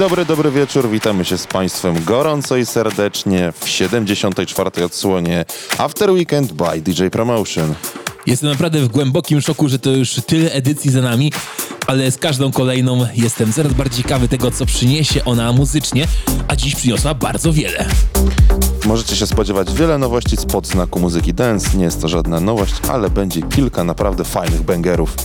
Dobry, dobry wieczór. Witamy się z Państwem gorąco i serdecznie w 74. odsłonie After Weekend by DJ Promotion. Jestem naprawdę w głębokim szoku, że to już tyle edycji za nami, ale z każdą kolejną jestem coraz bardziej ciekawy tego, co przyniesie ona muzycznie, a dziś przyniosła bardzo wiele. Możecie się spodziewać wiele nowości z podznaku muzyki dance. Nie jest to żadna nowość, ale będzie kilka naprawdę fajnych bangerów.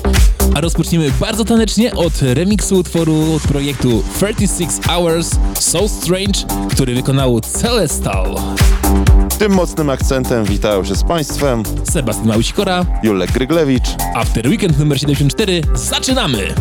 A rozpoczniemy bardzo tanecznie od remiksu utworu projektu 36 Hours So Strange, który wykonał Celestal. Tym mocnym akcentem witają się z Państwem Sebastian Małysikora, Julek Gryglewicz. After Weekend numer 74. Zaczynamy!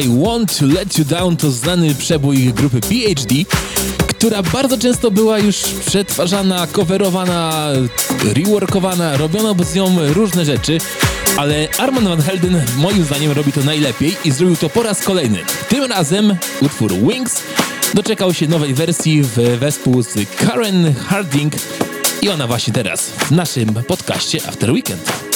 I Want to Let You Down to znany przebój grupy PhD, która bardzo często była już przetwarzana, coverowana, reworkowana, robiono z nią różne rzeczy, ale Arman Van Helden moim zdaniem robi to najlepiej i zrobił to po raz kolejny. Tym razem utwór Wings doczekał się nowej wersji w wespół z Karen Harding i ona właśnie teraz w naszym podcaście After Weekend.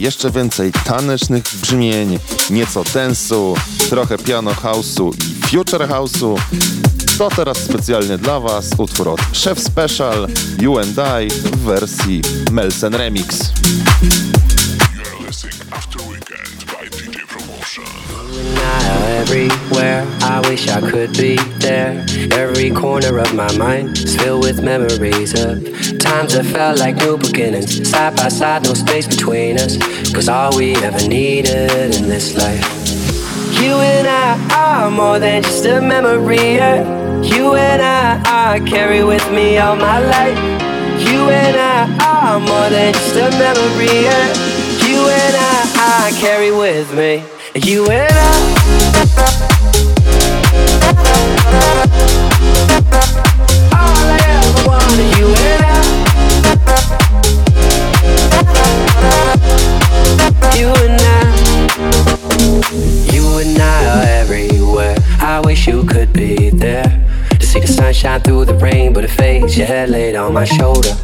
Jeszcze więcej tanecznych brzmień, nieco dance'u, trochę piano house'u i future house'u, to teraz specjalnie dla Was utwór od Chef Special You and I w wersji Melsen Remix. You're by DJ Promotion. Everywhere, I wish I could be there. Every corner of my mind is filled with memories of times that felt like new beginnings. Side by side, no space between us. Cause all we ever needed in this life. You and I are more than just a memory. yeah. You and I, I carry with me all my life. You and I are more than just a memory. yeah. Carry with me. You and I. All I ever wanted, you and I. You and I. You and I are everywhere. I wish you could be there to see the sunshine through the rain, but it fades. Your head laid on my shoulder,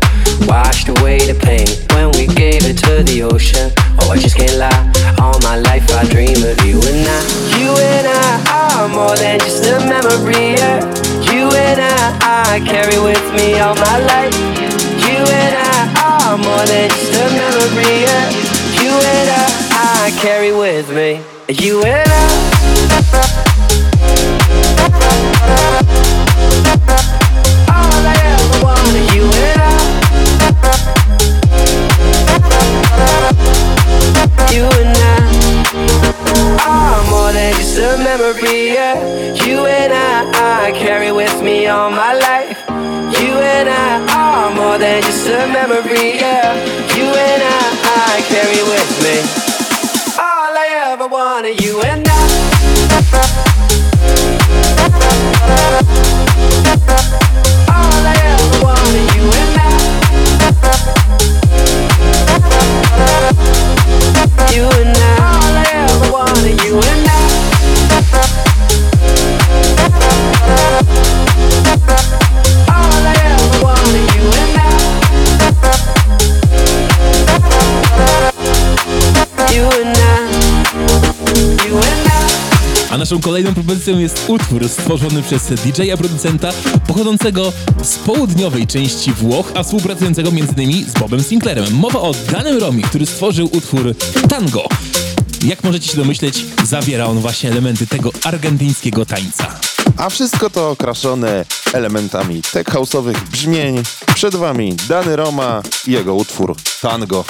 washed away the pain when we gave it to the ocean. I just can't lie. All my life I dream of you and I. You and I are more than just a memory. yeah. You and I, I carry with me all my life. You and I are more than just a memory. yeah. You and I, I carry with me. You and I. All I ever wanted, You and I are more than just a memory. Yeah. You and I, I carry with me all my life. You and I are more than just a memory. Yeah. You and I, I carry with me all I ever wanted. You and naszą kolejną propozycją jest utwór stworzony przez DJ-a producenta pochodzącego z południowej części Włoch, a współpracującego m.in. z Bobem Sinclairem. Mowa o danym Romi, który stworzył utwór Tango. Jak możecie się domyśleć, zawiera on właśnie elementy tego argentyńskiego tańca. A wszystko to okraszone elementami tech house'owych brzmień. Przed Wami Dany Roma i jego utwór Tango.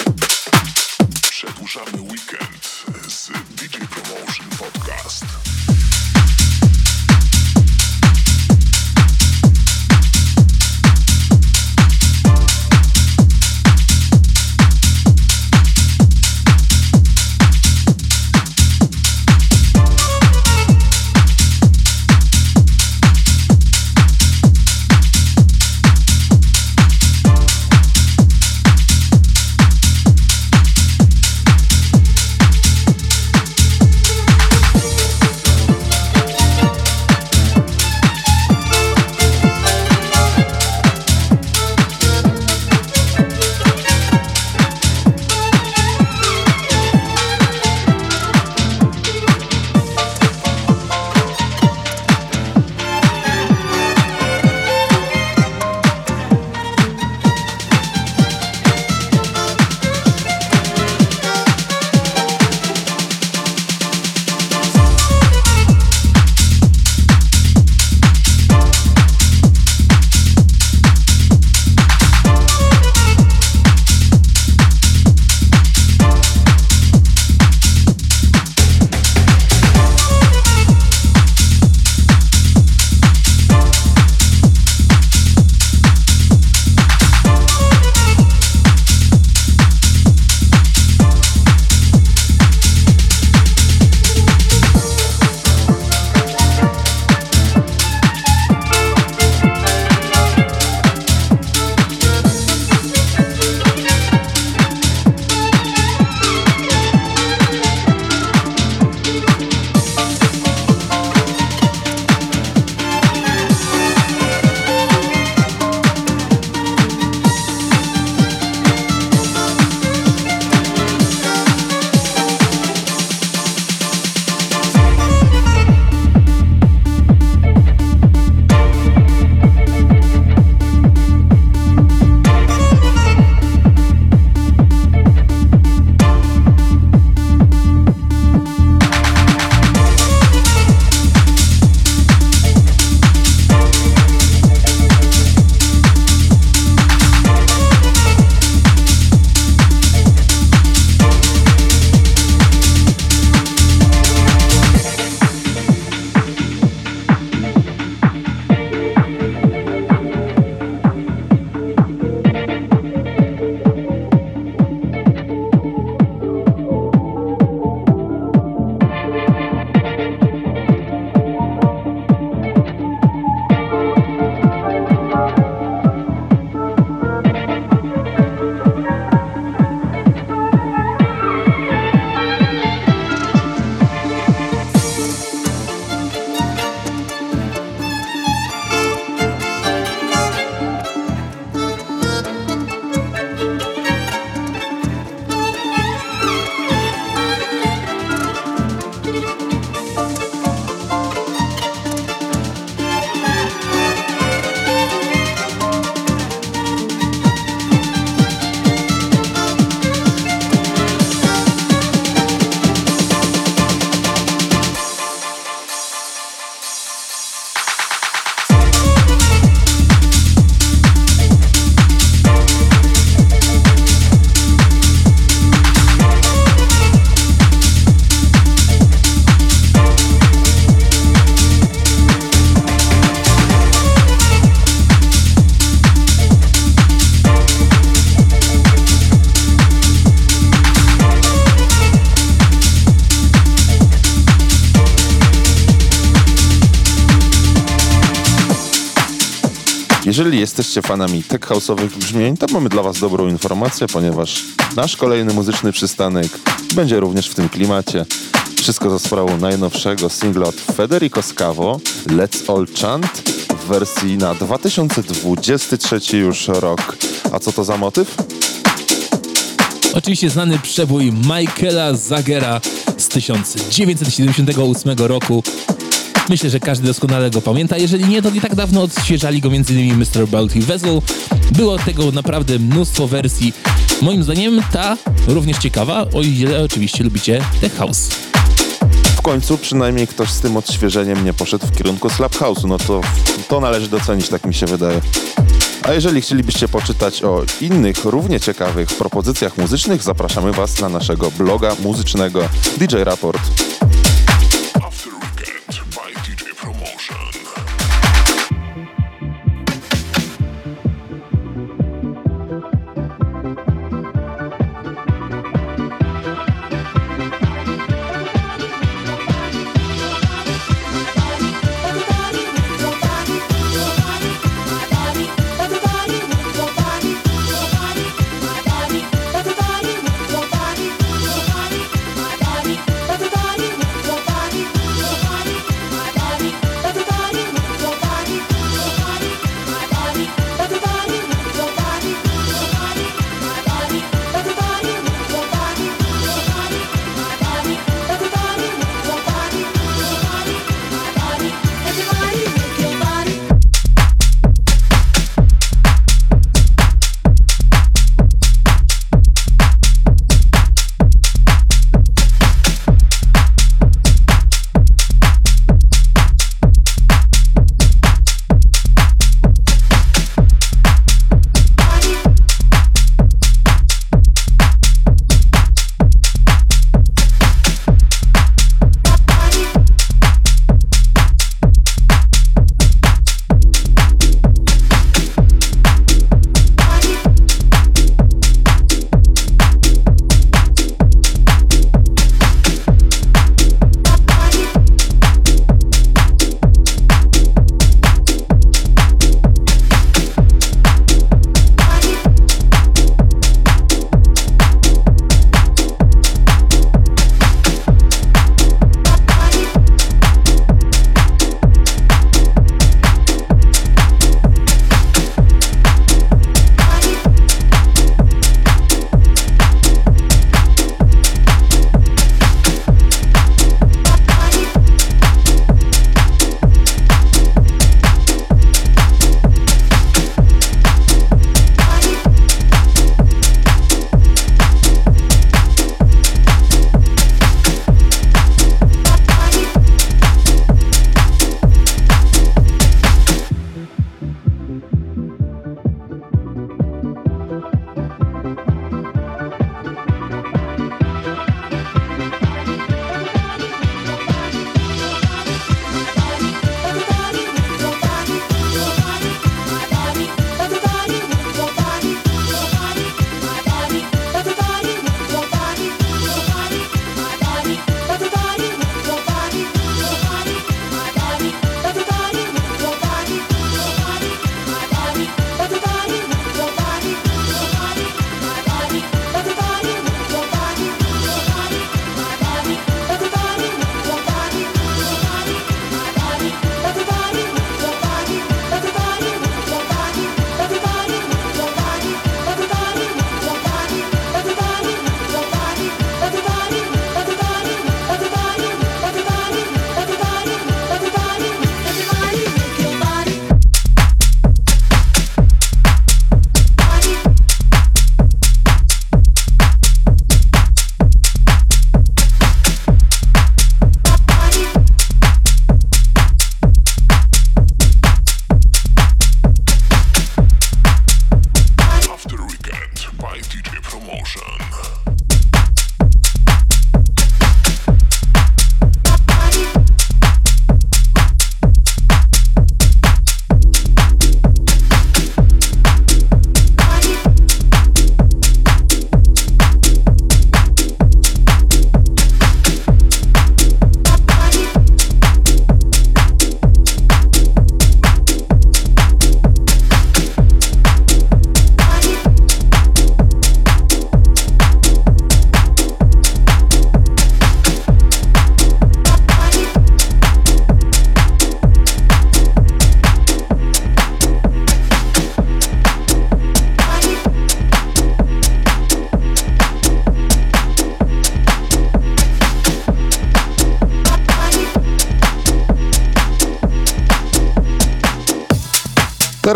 Jesteście fanami tech house'owych brzmień, to mamy dla was dobrą informację, ponieważ nasz kolejny muzyczny przystanek będzie również w tym klimacie. Wszystko za sprawą najnowszego singla od Federico Scavo, Let's All Chant w wersji na 2023 już rok. A co to za motyw? Oczywiście znany przebój Michaela Zagera z 1978 roku. Myślę, że każdy doskonale go pamięta. Jeżeli nie, to nie tak dawno odświeżali go m.in. Mr. Bounty Vessel. Było tego naprawdę mnóstwo wersji. Moim zdaniem ta również ciekawa, o ile oczywiście lubicie Tech House. W końcu przynajmniej ktoś z tym odświeżeniem nie poszedł w kierunku Slap House'u. No to, to należy docenić, tak mi się wydaje. A jeżeli chcielibyście poczytać o innych, równie ciekawych propozycjach muzycznych, zapraszamy Was na naszego bloga muzycznego DJ Raport.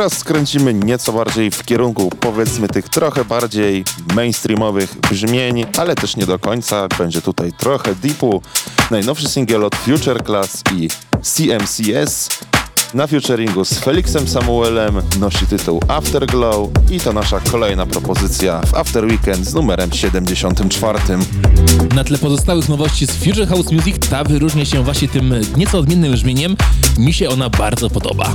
Teraz skręcimy nieco bardziej w kierunku powiedzmy tych trochę bardziej mainstreamowych brzmień, ale też nie do końca. Będzie tutaj trochę deepu. Najnowszy singiel od Future Class i CMCS na featuringu z Felixem Samuelem nosi tytuł Afterglow i to nasza kolejna propozycja w After Weekend z numerem 74. Na tle pozostałych nowości z Future House Music ta wyróżnia się właśnie tym nieco odmiennym brzmieniem. Mi się ona bardzo podoba.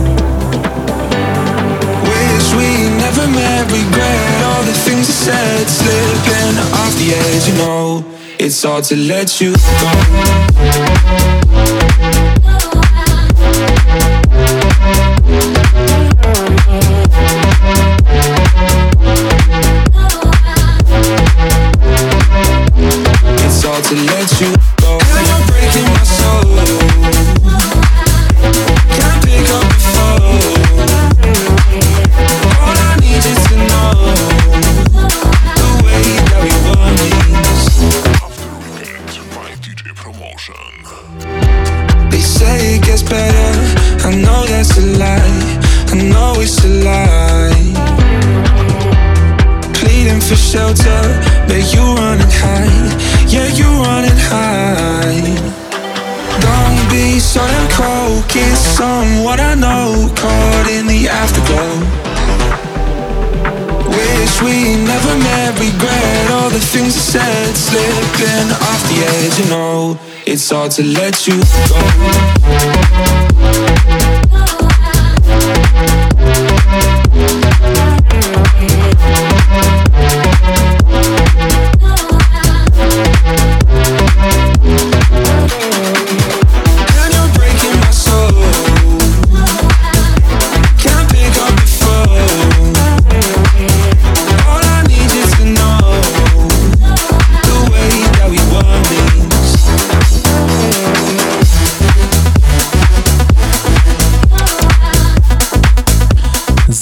off you know. It's hard to let you go. It's hard to let you go. Girl, you're breaking my soul. Shelter, but you run running high. Yeah, you run running high. Don't be so damn cold. Kiss someone I know, caught in the afterglow. Wish we never met, regret all the things I said, slipping off the edge. You know, it's hard to let you go.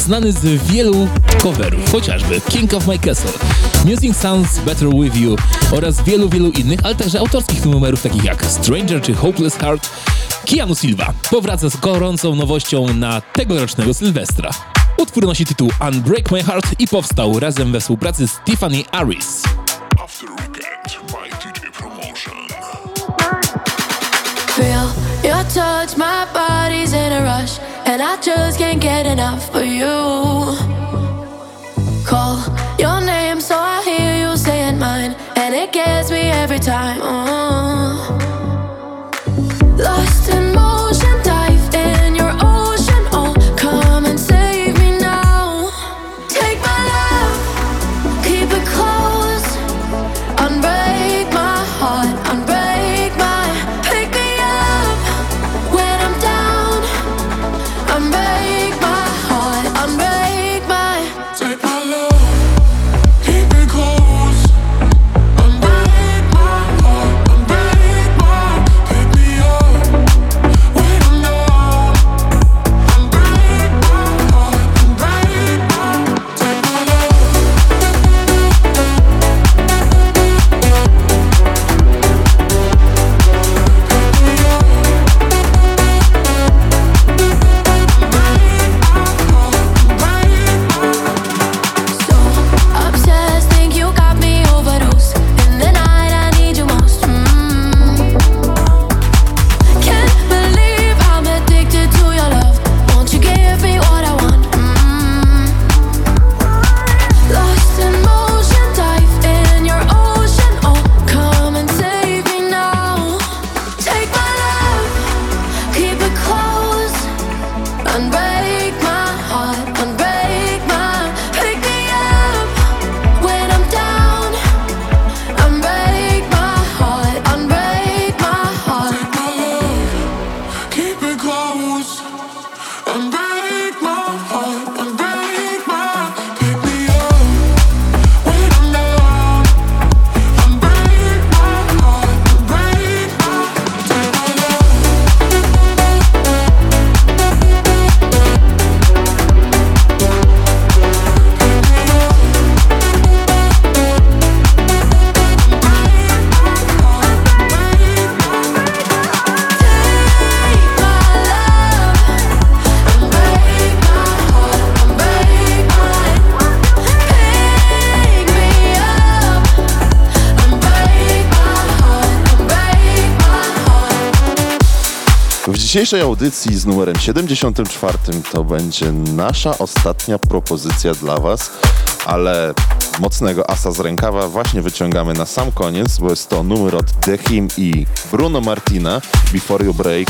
Znany z wielu coverów, chociażby King of My Castle, Music Sounds Better With You oraz wielu, wielu innych, ale także autorskich numerów takich jak Stranger czy Hopeless Heart, Keanu Silva powraca z gorącą nowością na tegorocznego Sylwestra. Utwór nosi tytuł Unbreak My Heart i powstał razem we współpracy z Tiffany Aris. After by touch, my body's in a rush, and I just can't get enough of you. Call your name so I hear you saying mine, and it gets me every time. dzisiejszej audycji z numerem 74 to będzie nasza ostatnia propozycja dla Was, ale mocnego asa z rękawa właśnie wyciągamy na sam koniec, bo jest to numer od Dehim i Bruno Martina, Before You Break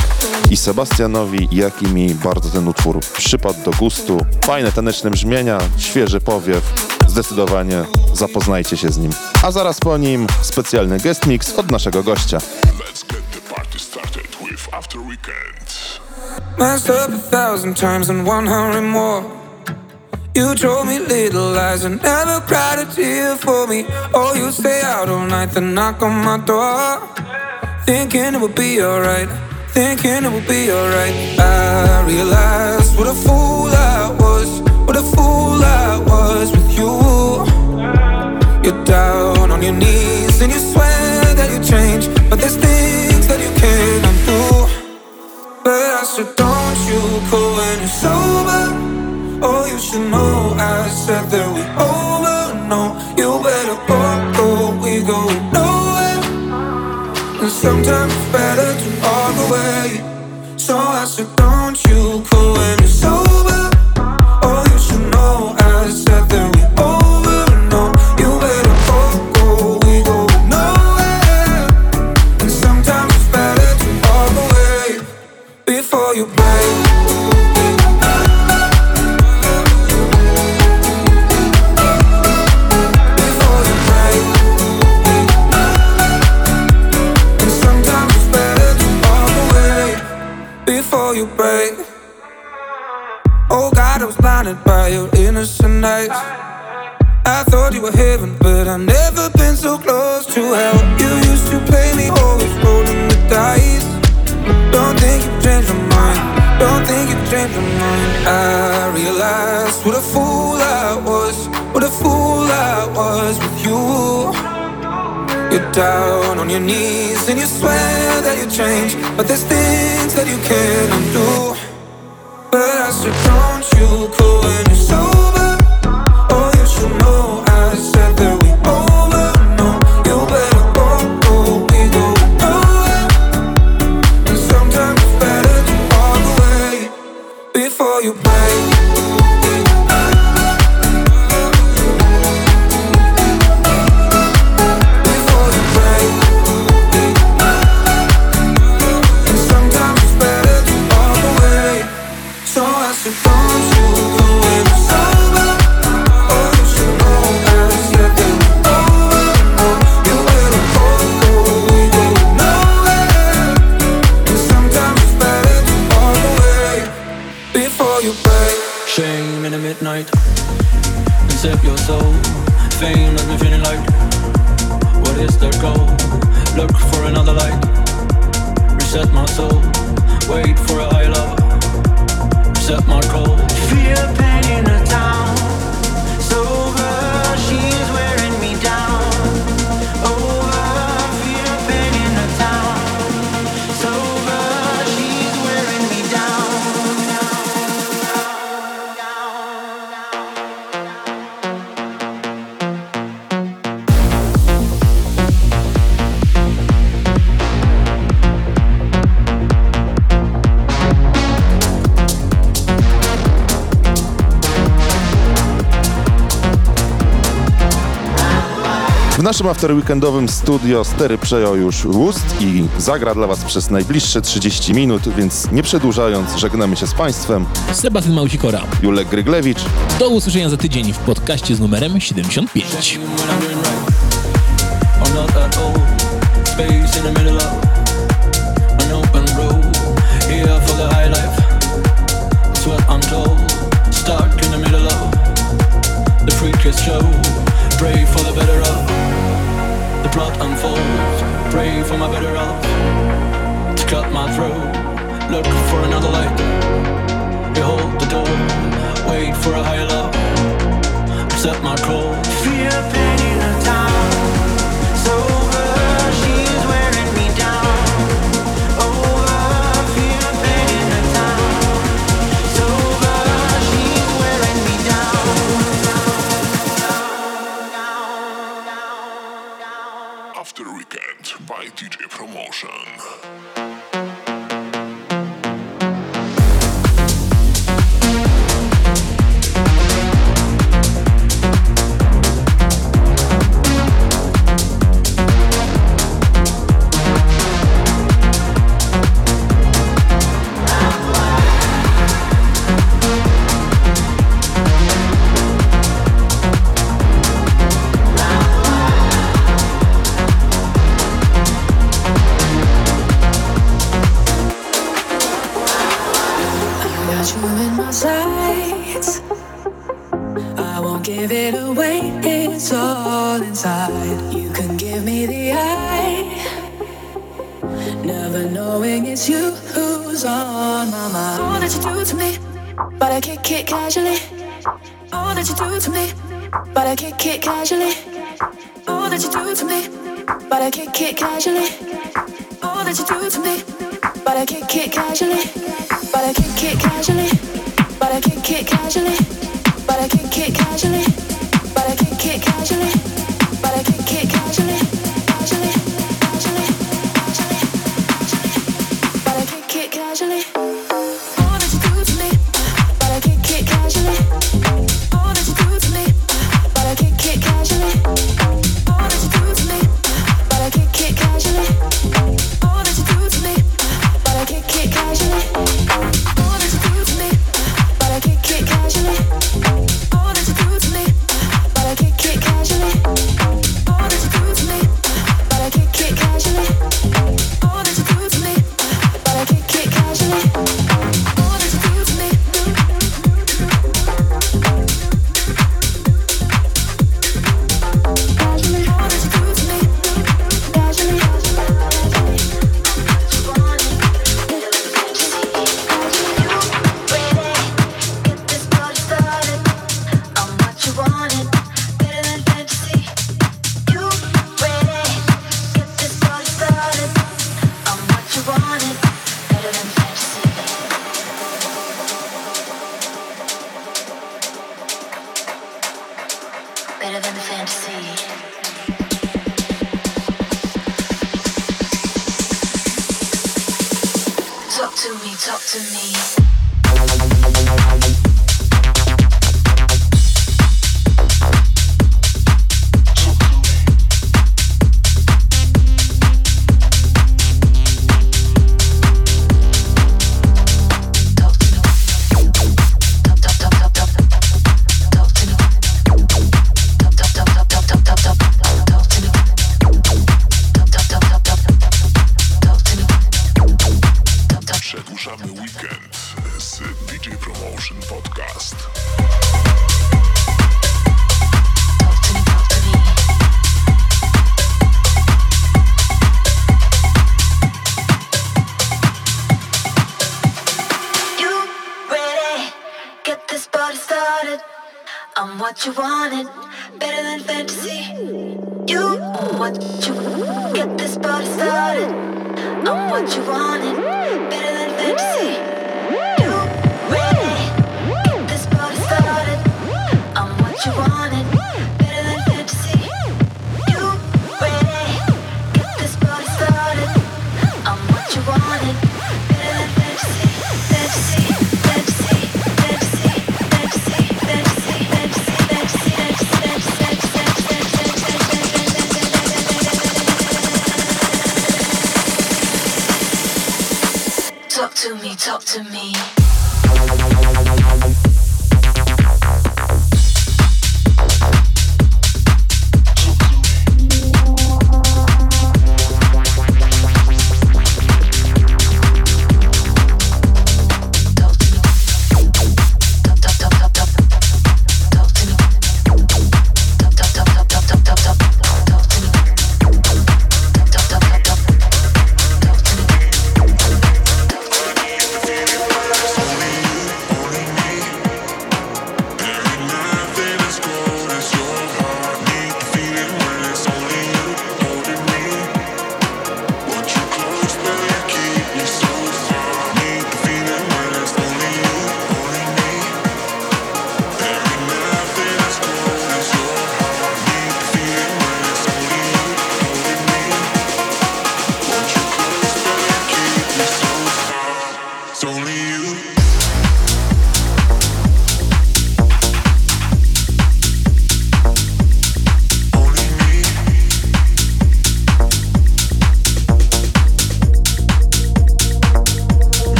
i Sebastianowi, jak i mi bardzo ten utwór przypadł do gustu. Fajne taneczne brzmienia, świeży powiew, zdecydowanie zapoznajcie się z nim. A zaraz po nim specjalny guest mix od naszego gościa. Messed up a thousand times and one hundred more. You told me little lies and never cried a tear for me. Oh, you stay out all night, then knock on my door. Thinking it would be alright, thinking it would be alright. I naszym afterweekendowym studio stery przejął już Wust i zagra dla Was przez najbliższe 30 minut, więc nie przedłużając, żegnamy się z Państwem. Sebastian Małcikora. Julek Gryglewicz. Do usłyszenia za tydzień w podcaście z numerem 75. lock the door, wait for a halo, set my call. get this party started. I'm what you wanted, better than fantasy. You what you get this party started. I'm what you wanted, better than fantasy. You ready? Get this party started. I'm what you wanted. you talk to me?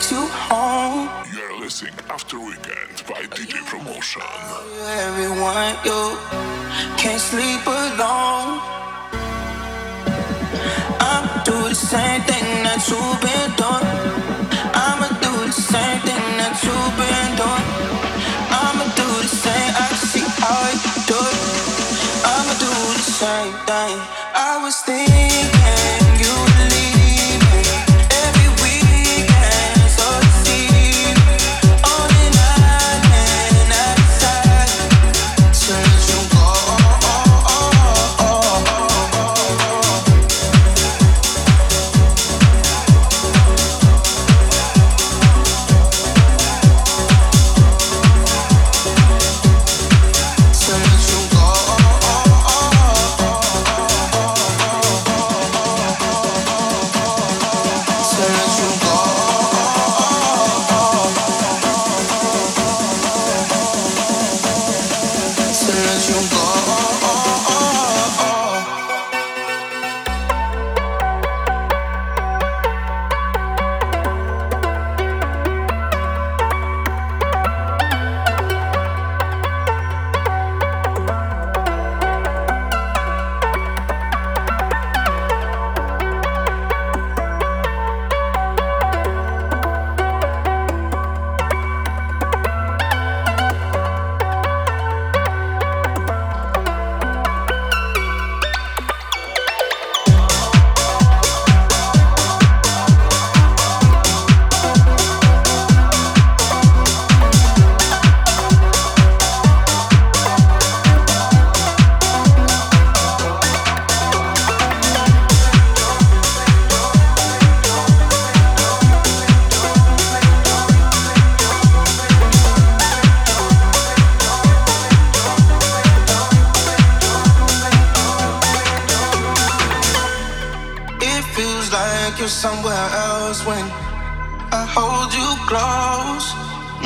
Takes you home. You're listening After Weekend by DJ Promotion. Everyone, you can't sleep alone. I'ma do the same thing that you've been doing. I'ma do the same thing that you've been doing. I'ma do the same. I see how you do it. I'ma do the same thing. I was thinking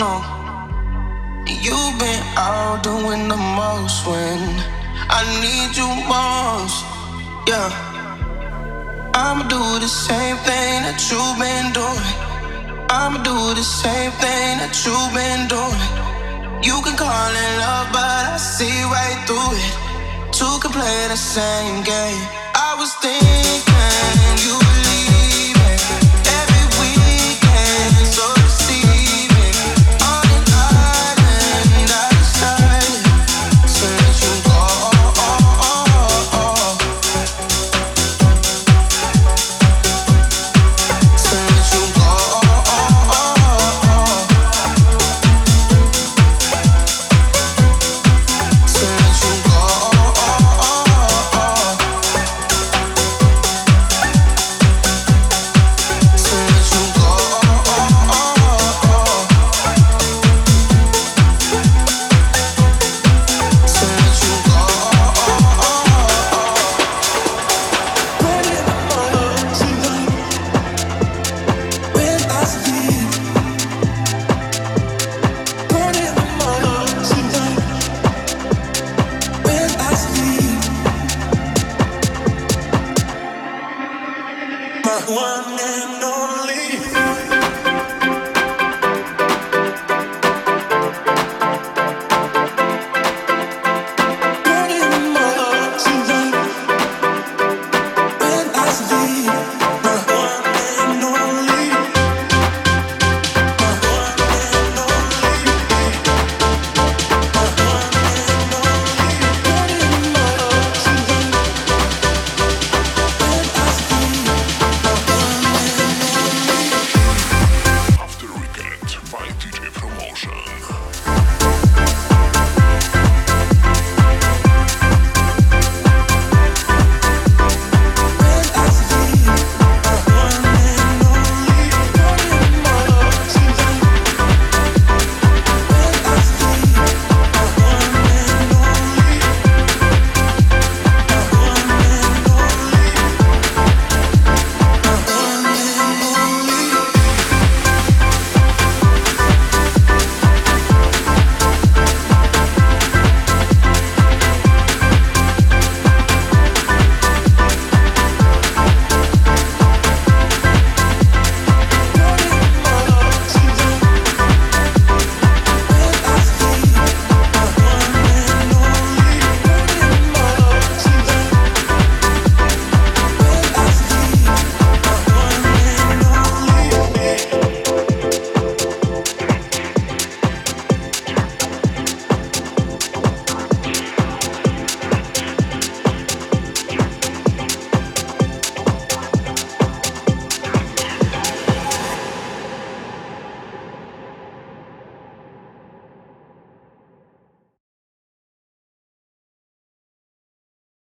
No, you've been out doing the most when I need you most. Yeah, I'ma do the same thing that you've been doing. I'ma do the same thing that you've been doing. You can call it love, but I see right through it. Two can play the same game. I was thinking.